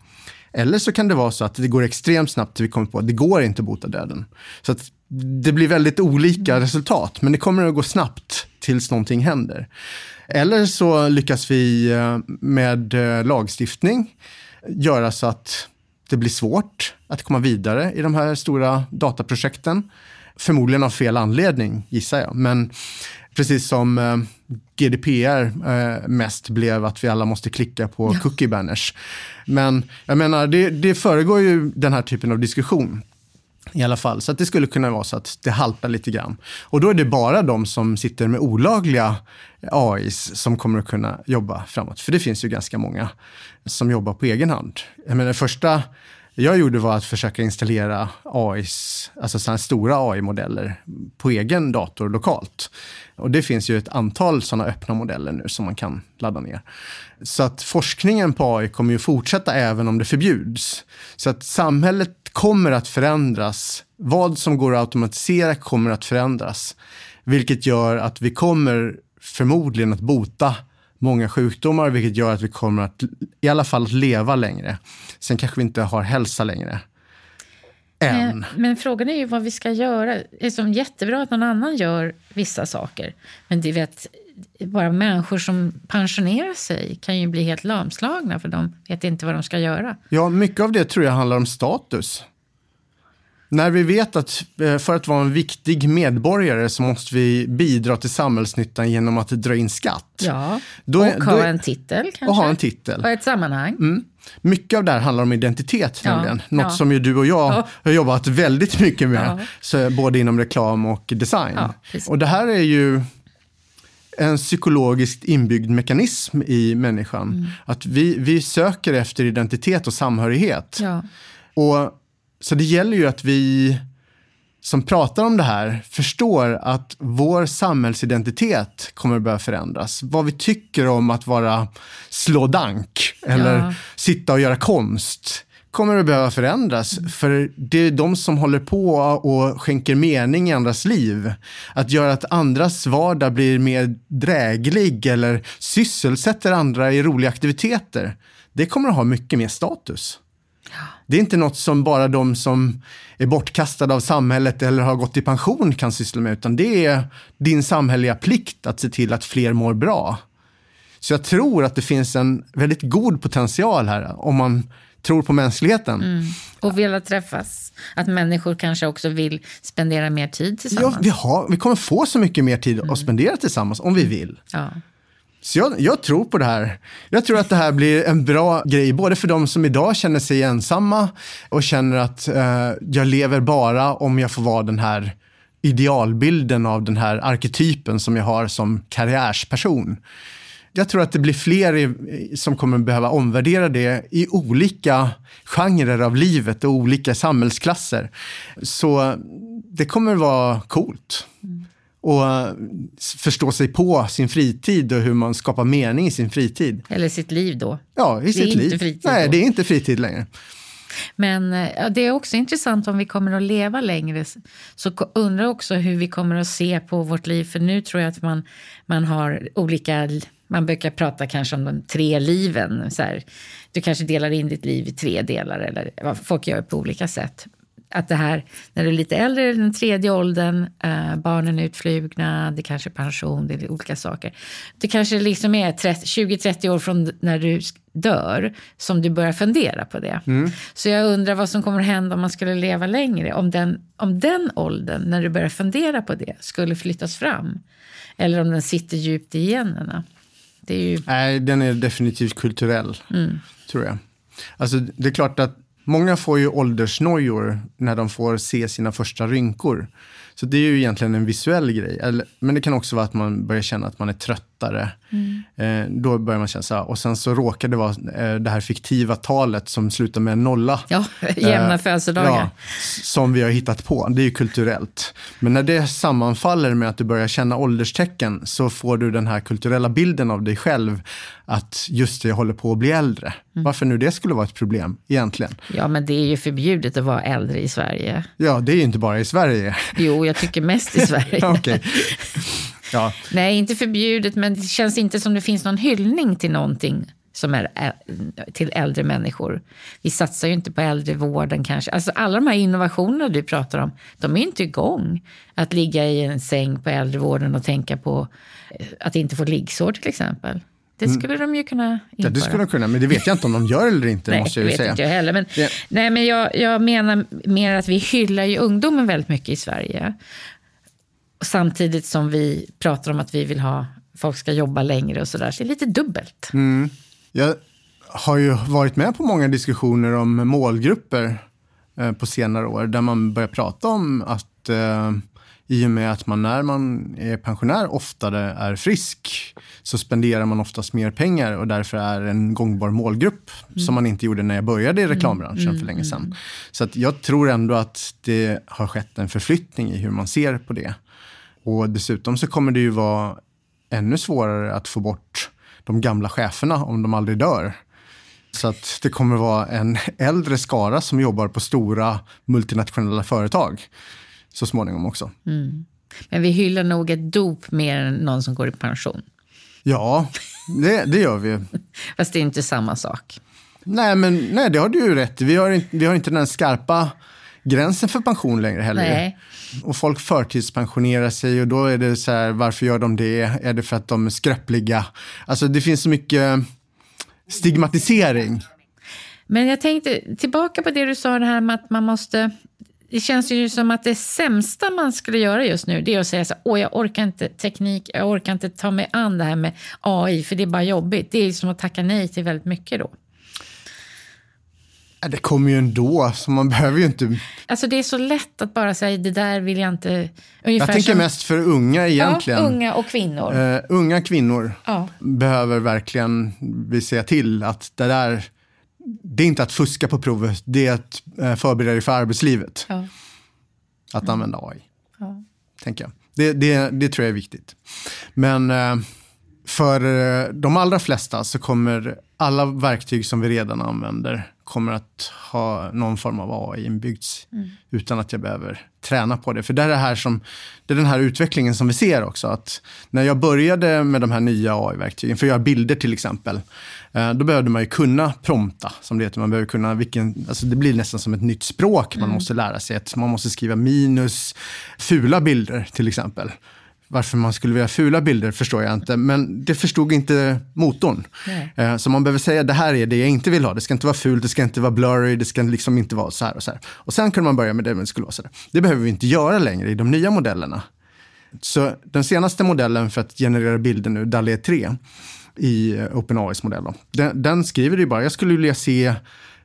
Eller så kan det vara så att det går extremt snabbt till vi kommer på att det går inte att bota döden. Så att det blir väldigt olika resultat, men det kommer att gå snabbt tills någonting händer. Eller så lyckas vi eh, med eh, lagstiftning göra så att det blir svårt att komma vidare i de här stora dataprojekten. Förmodligen av fel anledning, gissar jag. Men precis som eh, GDPR eh, mest blev att vi alla måste klicka på ja. cookie banners. Men jag menar, det, det föregår ju den här typen av diskussion. I alla fall, så att det skulle kunna vara så att det haltar lite grann. Och då är det bara de som sitter med olagliga AIs som kommer att kunna jobba framåt. För det finns ju ganska många som jobbar på egen hand. Jag menar, första jag gjorde var att försöka installera AIs, alltså sådana stora AI-modeller på egen dator lokalt. Och det finns ju ett antal sådana öppna modeller nu som man kan ladda ner. Så att forskningen på AI kommer ju fortsätta även om det förbjuds. Så att samhället kommer att förändras. Vad som går att automatisera kommer att förändras. Vilket gör att vi kommer förmodligen att bota många sjukdomar, vilket gör att vi kommer att i alla fall leva längre. Sen kanske vi inte har hälsa längre. Än. Men frågan är ju vad vi ska göra. Det är som jättebra att någon annan gör vissa saker. Men du vet, bara människor som pensionerar sig kan ju bli helt lamslagna för de vet inte vad de ska göra. Ja, mycket av det tror jag handlar om status. När vi vet att eh, för att vara en viktig medborgare så måste vi bidra till samhällsnyttan genom att dra in skatt. Ja, då, och ha en titel kanske. Och ha en titel. Och ett sammanhang. Mm. Mycket av det här handlar om identitet ja, nämligen. Något ja. som ju du och jag ja. har jobbat väldigt mycket med. Ja. Så, både inom reklam och design. och det här är ju en psykologiskt inbyggd mekanism i människan. Mm. Att vi, vi söker efter identitet och samhörighet. Och så det gäller ju att vi som pratar om det här förstår att vår samhällsidentitet kommer att börja förändras. Vad vi tycker om att vara slådank eller ja. sitta och göra konst kommer att behöva förändras. För det är de som håller på och skänker mening i andras liv. Att göra att andras vardag blir mer dräglig eller sysselsätter andra i roliga aktiviteter. Det kommer att ha mycket mer status. Det är inte något som bara de som är bortkastade av samhället eller har gått i pension kan syssla med, utan det är din samhälleliga plikt att se till att fler mår bra. Så jag tror att det finns en väldigt god potential här om man tror på mänskligheten. Mm. Och vill träffas. Att människor kanske också vill spendera mer tid tillsammans. Ja, vi, har, vi kommer få så mycket mer tid mm. att spendera tillsammans om vi vill. Ja. Så jag, jag, tror på det här. Jag tror att det här blir en bra grej, både för de som idag känner sig ensamma och känner att eh, jag lever bara om jag får vara den här idealbilden av den här arketypen som jag har som karriärsperson. Jag tror att det blir fler i, som kommer behöva omvärdera det i olika genrer av livet och olika samhällsklasser. Så det kommer vara coolt. Mm och eh, förstå sig på sin fritid och hur man skapar mening i sin fritid. Eller sitt liv då. Ja, i sitt liv. Nej, då. det är inte fritid längre. Men eh, ja, det är också intressant om vi kommer att leva längre. Så undrar också hur vi kommer att se på vårt liv. För nu tror jag att man, man har olika... Man brukar prata kanske om de tre liven. Så här, du kanske delar in ditt liv i tre delar. Eller folk gör på olika sätt att det här, när du är lite äldre, den tredje åldern, eh, barnen är utflugna, det kanske är pension, det är olika saker. Det kanske liksom är 20-30 år från när du dör som du börjar fundera på det. Mm. Så jag undrar vad som kommer att hända om man skulle leva längre. Om den, om den åldern, när du börjar fundera på det, skulle flyttas fram. Eller om den sitter djupt i generna. Det är ju... Nej, den är definitivt kulturell, mm. tror jag. Alltså, det är klart att Många får ju åldersnojor när de får se sina första rynkor. Så det är ju egentligen en visuell grej. Men det kan också vara att man börjar känna att man är trött tröttare. Mm. Eh, då börjar man känna så här. Och sen så råkar det vara eh, det här fiktiva talet som slutar med en nolla. Ja, jämna eh, födelsedagar. Ja, som vi har hittat på. Det är ju kulturellt. Men när det sammanfaller med att du börjar känna ålderstecken så får du den här kulturella bilden av dig själv att just det, jag håller på att bli äldre. Mm. Varför nu det skulle vara ett problem egentligen? Ja, men det är ju förbjudet att vara äldre i Sverige. Ja, det är ju inte bara i Sverige. Jo, jag tycker mest i *laughs* Sverige. okay. Ja. Nej, inte förbjudet, men det känns inte som det finns någon hyllning till någonting som är till äldre människor. Vi satsar ju inte på äldrevården kanske. Alltså alla de här innovationerna du pratar om, de är inte igång. Att ligga i en säng på äldrevården och tänka på eh, att inte få liggsår till exempel. Det mm. skulle mm. de ju kunna införa. Ja, det skulle de kunna, men det vet jag inte om de gör eller inte. *laughs* nej, måste jag det vet säga. inte jag heller. Men, det... nej, men jag, jag menar mer att vi hyllar ju ungdomen väldigt mycket i Sverige. Samtidigt som vi pratar om att vi vill ha folk ska jobba längre och sådär. Så det är lite dubbelt. Mm. Jag har ju varit med på många diskussioner om målgrupper eh, på senare år där man börjar prata om att eh, i och med att man när man är pensionär oftare är frisk så spenderar man oftast mer pengar och därför är en gångbar målgrupp mm. som man inte gjorde när jag började i mm. reklambranschen mm. för länge sedan. Mm. Så jag tror ändå att det har skett en förflyttning i hur man ser på det. Och dessutom så kommer det ju vara ännu svårare att få bort de gamla cheferna om de aldrig dör. Så att det kommer vara en äldre skara som jobbar på stora multinationella företag så småningom också. Mm. Men vi hyllar nog ett dop mer än någon som går i pension. Ja, det, det gör vi. *laughs* Fast det är inte samma sak. Nej, men nej, det har du ju rätt Vi har, inte, vi har inte den skarpa gränsen för pension längre heller. Nej. Och folk förtidspensionerar sig och då är det så här, varför gör de det? Är det för att de är skröpliga? Alltså det finns så mycket stigmatisering. Men jag tänkte tillbaka på det du sa, det här med att man måste det känns ju som att det sämsta man skulle göra just nu det är att säga så åh jag orkar inte teknik, jag orkar inte ta mig an det här med AI för det är bara jobbigt. Det är som att tacka nej till väldigt mycket då. Det kommer ju ändå, så man behöver ju inte... Alltså det är så lätt att bara säga det där vill jag inte... Ungefär jag tänker som... mest för unga egentligen. Ja, unga och kvinnor. Uh, unga kvinnor ja. behöver verkligen vi säga till att det där det är inte att fuska på provet, det är att eh, förbereda dig för arbetslivet. Ja. Att använda AI, ja. tänker jag. Det, det, det, tror jag är viktigt. Men eh, för eh, de allra flesta så kommer alla verktyg som vi redan använder kommer att ha någon form av AI inbyggts mm. utan att jag behöver träna på det. För det är, det, här som, det är den här utvecklingen som vi ser också. Att när jag började med de här nya AI-verktygen, för att göra bilder till exempel, eh, då behövde man ju kunna prompta, som det heter. Man behöver kunna, vilken, alltså det blir nästan som ett nytt språk man mm. måste lära sig. Att man måste skriva minus fula bilder till exempel. Varför man skulle vilja fula bilder förstår jag inte, men det förstod inte motorn. Nej. Eh, så man behöver säga det här är det jag inte vill ha. Det ska inte vara fult, det ska inte vara blurry, det ska liksom inte vara så här och så här. Och sen kunde man börja med det, men det skulle vara så där. Det behöver vi inte göra längre i de nya modellerna. Så den senaste modellen för att generera bilder nu, DALE 3, i OpenAIs modell, den, den skriver ju bara, jag skulle vilja se Eh,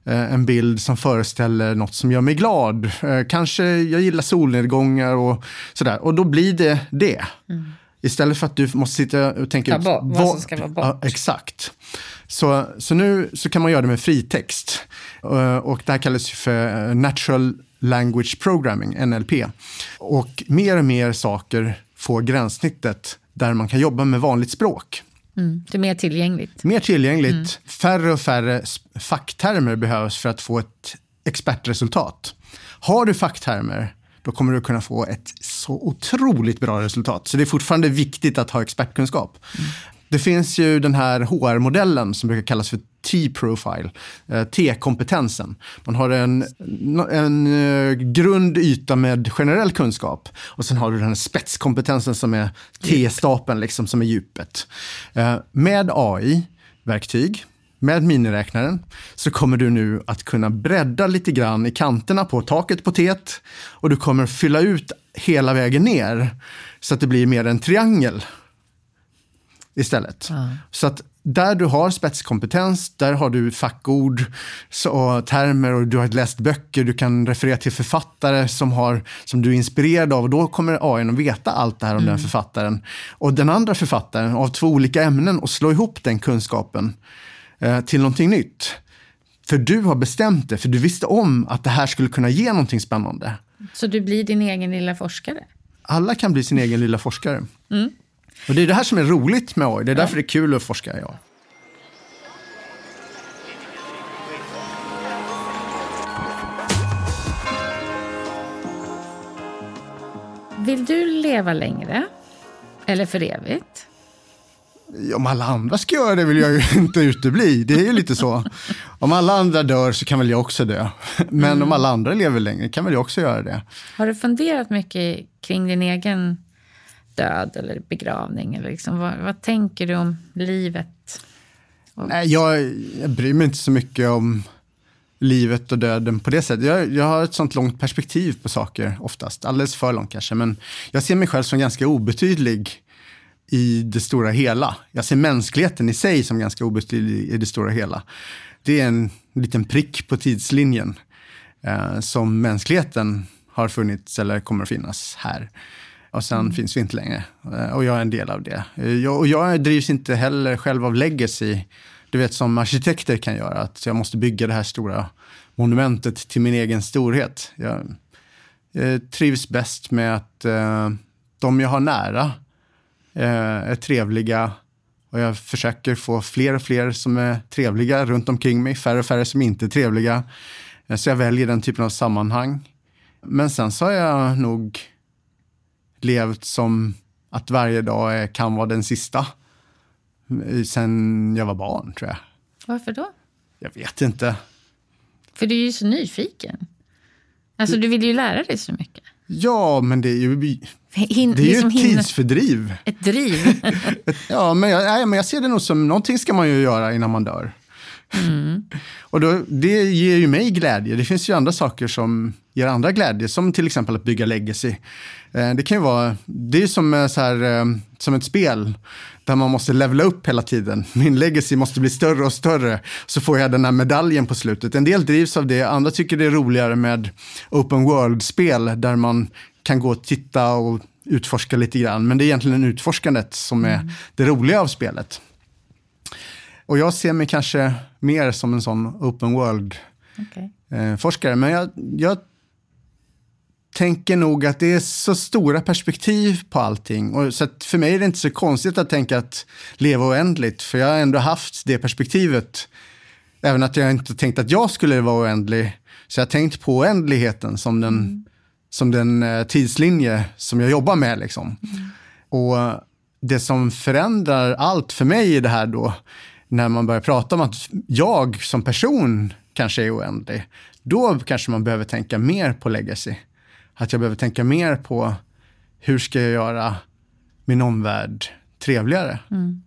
en bild som föreställer något som gör mig glad. Eh, kanske jag gillar solnedgångar och sådär. Och då blir det det. Mm. Istället för att du måste sitta och tänka ut vad, vad som ska vara bort. Ja, exakt. Så, så nu så kan man göra det med fritext. Eh, och det här kallas för Natural Language Programming, NLP. Och mer och mer saker får gränssnittet där man kan jobba med vanligt språk. Mm, det är mer tillgängligt. Mer tillgängligt. Mm. Färre och färre facktermer behövs för att få ett expertresultat. Har du facktermer, då kommer du kunna få ett så otroligt bra resultat. Så det är fortfarande viktigt att ha expertkunskap. Mm. Det finns ju den här HR-modellen som brukar kallas för T-profile, eh, T-kompetensen. Man har en, en uh, grund yta med generell kunskap och sen har du den här spetskompetensen som är T-stapeln, liksom, som är djupet. Uh, med AI-verktyg med miniräknaren så kommer du nu att kunna bredda lite grann i kanterna på taket på T och du kommer fylla ut hela vägen ner så att det blir mer en triangel istället. Ja. Så att där du har spetskompetens, där har du fackord och termer och du har läst böcker, du kan referera till författare som, har, som du är inspirerad av och då kommer AI att veta allt det här om mm. den författaren. Och den andra författaren av två olika ämnen och slå ihop den kunskapen eh, till någonting nytt. För du har bestämt det, för du visste om att det här skulle kunna ge någonting spännande. Så du blir din egen lilla forskare? Alla kan bli sin egen lilla forskare. Mm. Och det är det här som är roligt med AI. Det är därför det är kul att forska i AI. Vill du leva längre? Eller för evigt? Om alla andra ska göra det vill jag ju *laughs* inte utebli. Det är ju lite så. Om alla andra dör så kan väl jag också dö. *laughs* Men mm. om alla andra lever längre kan väl jag också göra det. Har du funderat mycket kring din egen död eller begravning? Eller liksom, vad, vad tänker du om livet? Nej, jag, jag bryr mig inte så mycket om livet och döden på det sättet. Jag, jag har ett sånt långt perspektiv på saker oftast. Alldeles för långt kanske. Men jag ser mig själv som ganska obetydlig i det stora hela. Jag ser mänskligheten i sig som ganska obetydlig i det stora hela. Det är en liten prick på tidslinjen eh, som mänskligheten har funnits eller kommer att finnas här. Och sen mm. finns vi inte längre. Eh, och jag är en del av det. Eh, jag, och jag drivs inte heller själv av legacy, du vet som arkitekter kan göra. Att jag måste bygga det här stora monumentet till min egen storhet. Jag, jag trivs bäst med att eh, de jag har nära eh, är trevliga och jag försöker få fler och fler som är trevliga runt omkring mig, färre och färre som inte är trevliga. Eh, så jag väljer den typen av sammanhang. Men sen så har jag nog levt som att varje dag kan vara den sista. Sen jag var barn, tror jag. Varför då? Jag vet inte. För du är ju så nyfiken. Alltså, du vill ju lära dig så mycket. Ja, men det är ju, Hin, det är ju ett tidsfördriv. Ett driv. *laughs* ja, men jag, nej, men jag ser det nog som någonting ska man ju göra innan man dör. Mm. Och då, det ger ju mig glädje. Det finns ju andra saker som ger andra glädje, som till exempel att bygga legacy. Eh, det kan ju vara, det är som, eh, så här, eh, som ett spel där man måste levla upp hela tiden. *laughs* Min legacy måste bli större och större, så får jag den här medaljen på slutet. En del drivs av det, andra tycker det är roligare med open world-spel där man kan gå och titta och utforska lite grann. Men det är egentligen utforskandet som är mm. det roliga av spelet. Och jag ser mig kanske mer som en sån open world-forskare. Okay. Men jag, jag tänker nog att det är så stora perspektiv på allting. Och så för mig är det inte så konstigt att tänka att leva oändligt, för jag har ändå haft det perspektivet. Även att jag inte tänkt att jag skulle vara oändlig. Så jag har tänkt på oändligheten som den, mm. som den eh, tidslinje som jag jobbar med. Liksom. Mm. Och det som förändrar allt för mig i det här då, när man börjar prata om att jag som person kanske är oändlig, då kanske man behöver tänka mer på legacy. Att jag behöver tänka mer på hur ska jag göra min omvärld trevligare. Mm.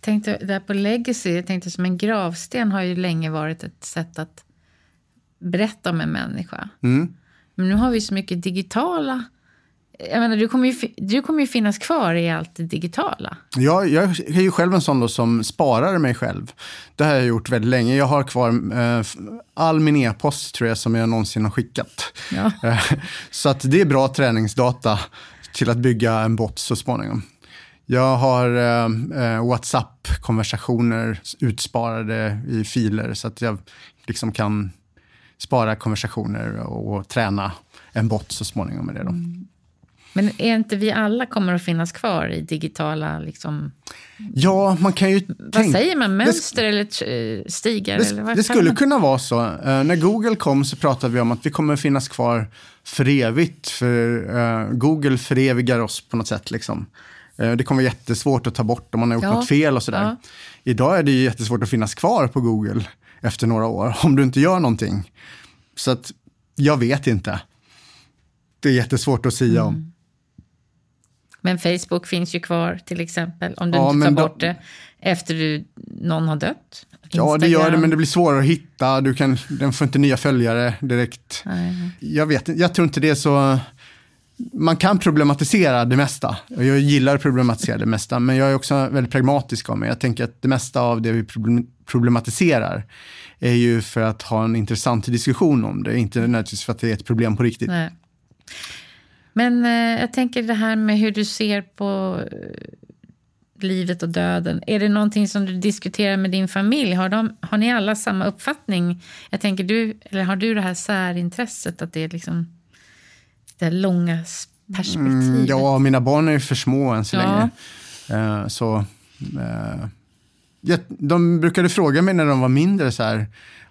Tänkte där på legacy, jag tänkte som en gravsten har ju länge varit ett sätt att berätta om en människa. Mm. Men nu har vi så mycket digitala jag menar, du, kommer ju, du kommer ju finnas kvar i allt det digitala. Ja, jag är ju själv en sån som sparar mig själv. Det har jag gjort väldigt länge. Jag har kvar eh, all min e-post tror jag som jag någonsin har skickat. Ja. *laughs* Eh, så att det är bra träningsdata till att bygga en bot så småningom. Jag har eh, eh WhatsApp-konversationer utsparade i filer så att jag liksom kan spara konversationer och, och träna en bot så småningom med det. Då. Mm. Men är inte vi alla kommer att finnas kvar i digitala liksom, Ja, man kan ju Vad tänka... säger man? Mönster eller stigar? Det, eller det skulle man? kunna vara så. Eh, när Google kom så pratade vi om att vi kommer finnas kvar för evigt. För eh, Google förevigar oss på något sätt. Liksom. Eh, det kommer vara jättesvårt att ta bort om man har gjort Ja. något fel och sådär. Ja. Idag är det ju jättesvårt att finnas kvar på Google efter några år *laughs* om du inte gör någonting. Så att jag vet inte. Det är jättesvårt att säga Mm. Men Facebook finns ju kvar till exempel. Om du Ja, inte tar då- bort det efter du, någon har dött. Ja, det gör det, Instagram. men det blir svårare att hitta. Du kan, den får inte nya följare direkt. Nej. Jag vet jag tror inte det är så... Man kan problematisera det mesta. Jag gillar att problematisera det mesta, men jag är också väldigt pragmatisk av mig. Jag tänker att det mesta av det vi problem- problematiserar är ju för att ha en intressant diskussion om det, inte nödvändigtvis för att det är ett problem på riktigt. Nej. Men eh, jag tänker det här med hur du ser på eh, livet och döden. Är det någonting som du diskuterar med din familj? Har, de, har ni alla samma uppfattning? Jag tänker du, eller har du det här särintresset att det är liksom det här långa perspektivet? Mm, ja, mina barn är ju för små än så Ja. länge. Eh, så, jag, de brukade fråga mig när de var mindre så här,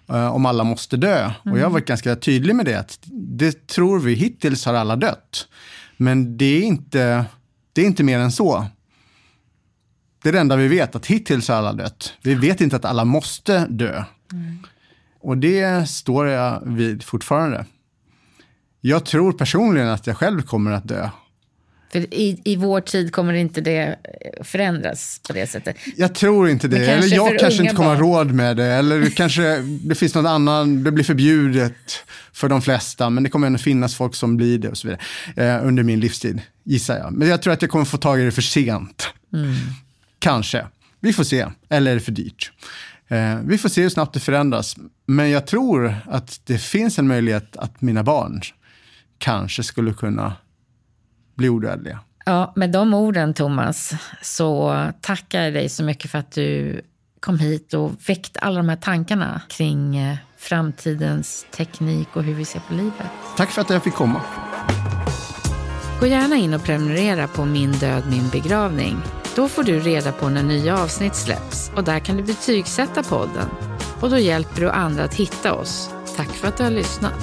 eh, om alla måste dö. Och jag har varit ganska tydlig med det. Att det tror vi, hittills har alla dött. Men det är inte, det är inte mer än så. Det är det enda vi vet, att hittills har alla dött. Vi vet inte att alla måste dö. Och det står jag vid fortfarande. Jag tror personligen att jag själv kommer att dö. För i, i vår tid kommer inte det förändras på det sättet. Jag tror inte det. Eller jag kanske inte kommer ha råd med det. Eller kanske det finns något annat, det blir förbjudet för de flesta. Men det kommer ändå finnas folk som blir det och så vidare. Eh, under min livstid, gissar jag. Men jag tror att jag kommer få tag i det för sent. Mm. Kanske. Vi får se. Eller är det för dyrt? Eh, vi får se hur snabbt det förändras. Men jag tror att det finns en möjlighet att mina barn kanske skulle kunna bli odödliga. Ja, med de orden Thomas så tackar jag dig så mycket för att du kom hit och väckte alla de här tankarna kring eh, framtidens teknik och hur vi ser på livet. Tack för att jag fick komma. Gå gärna in och prenumerera på Min död, min begravning. Då får du reda på när nya avsnitt släpps och där kan du betygsätta podden. Och då hjälper du andra att hitta oss. Tack för att du har lyssnat.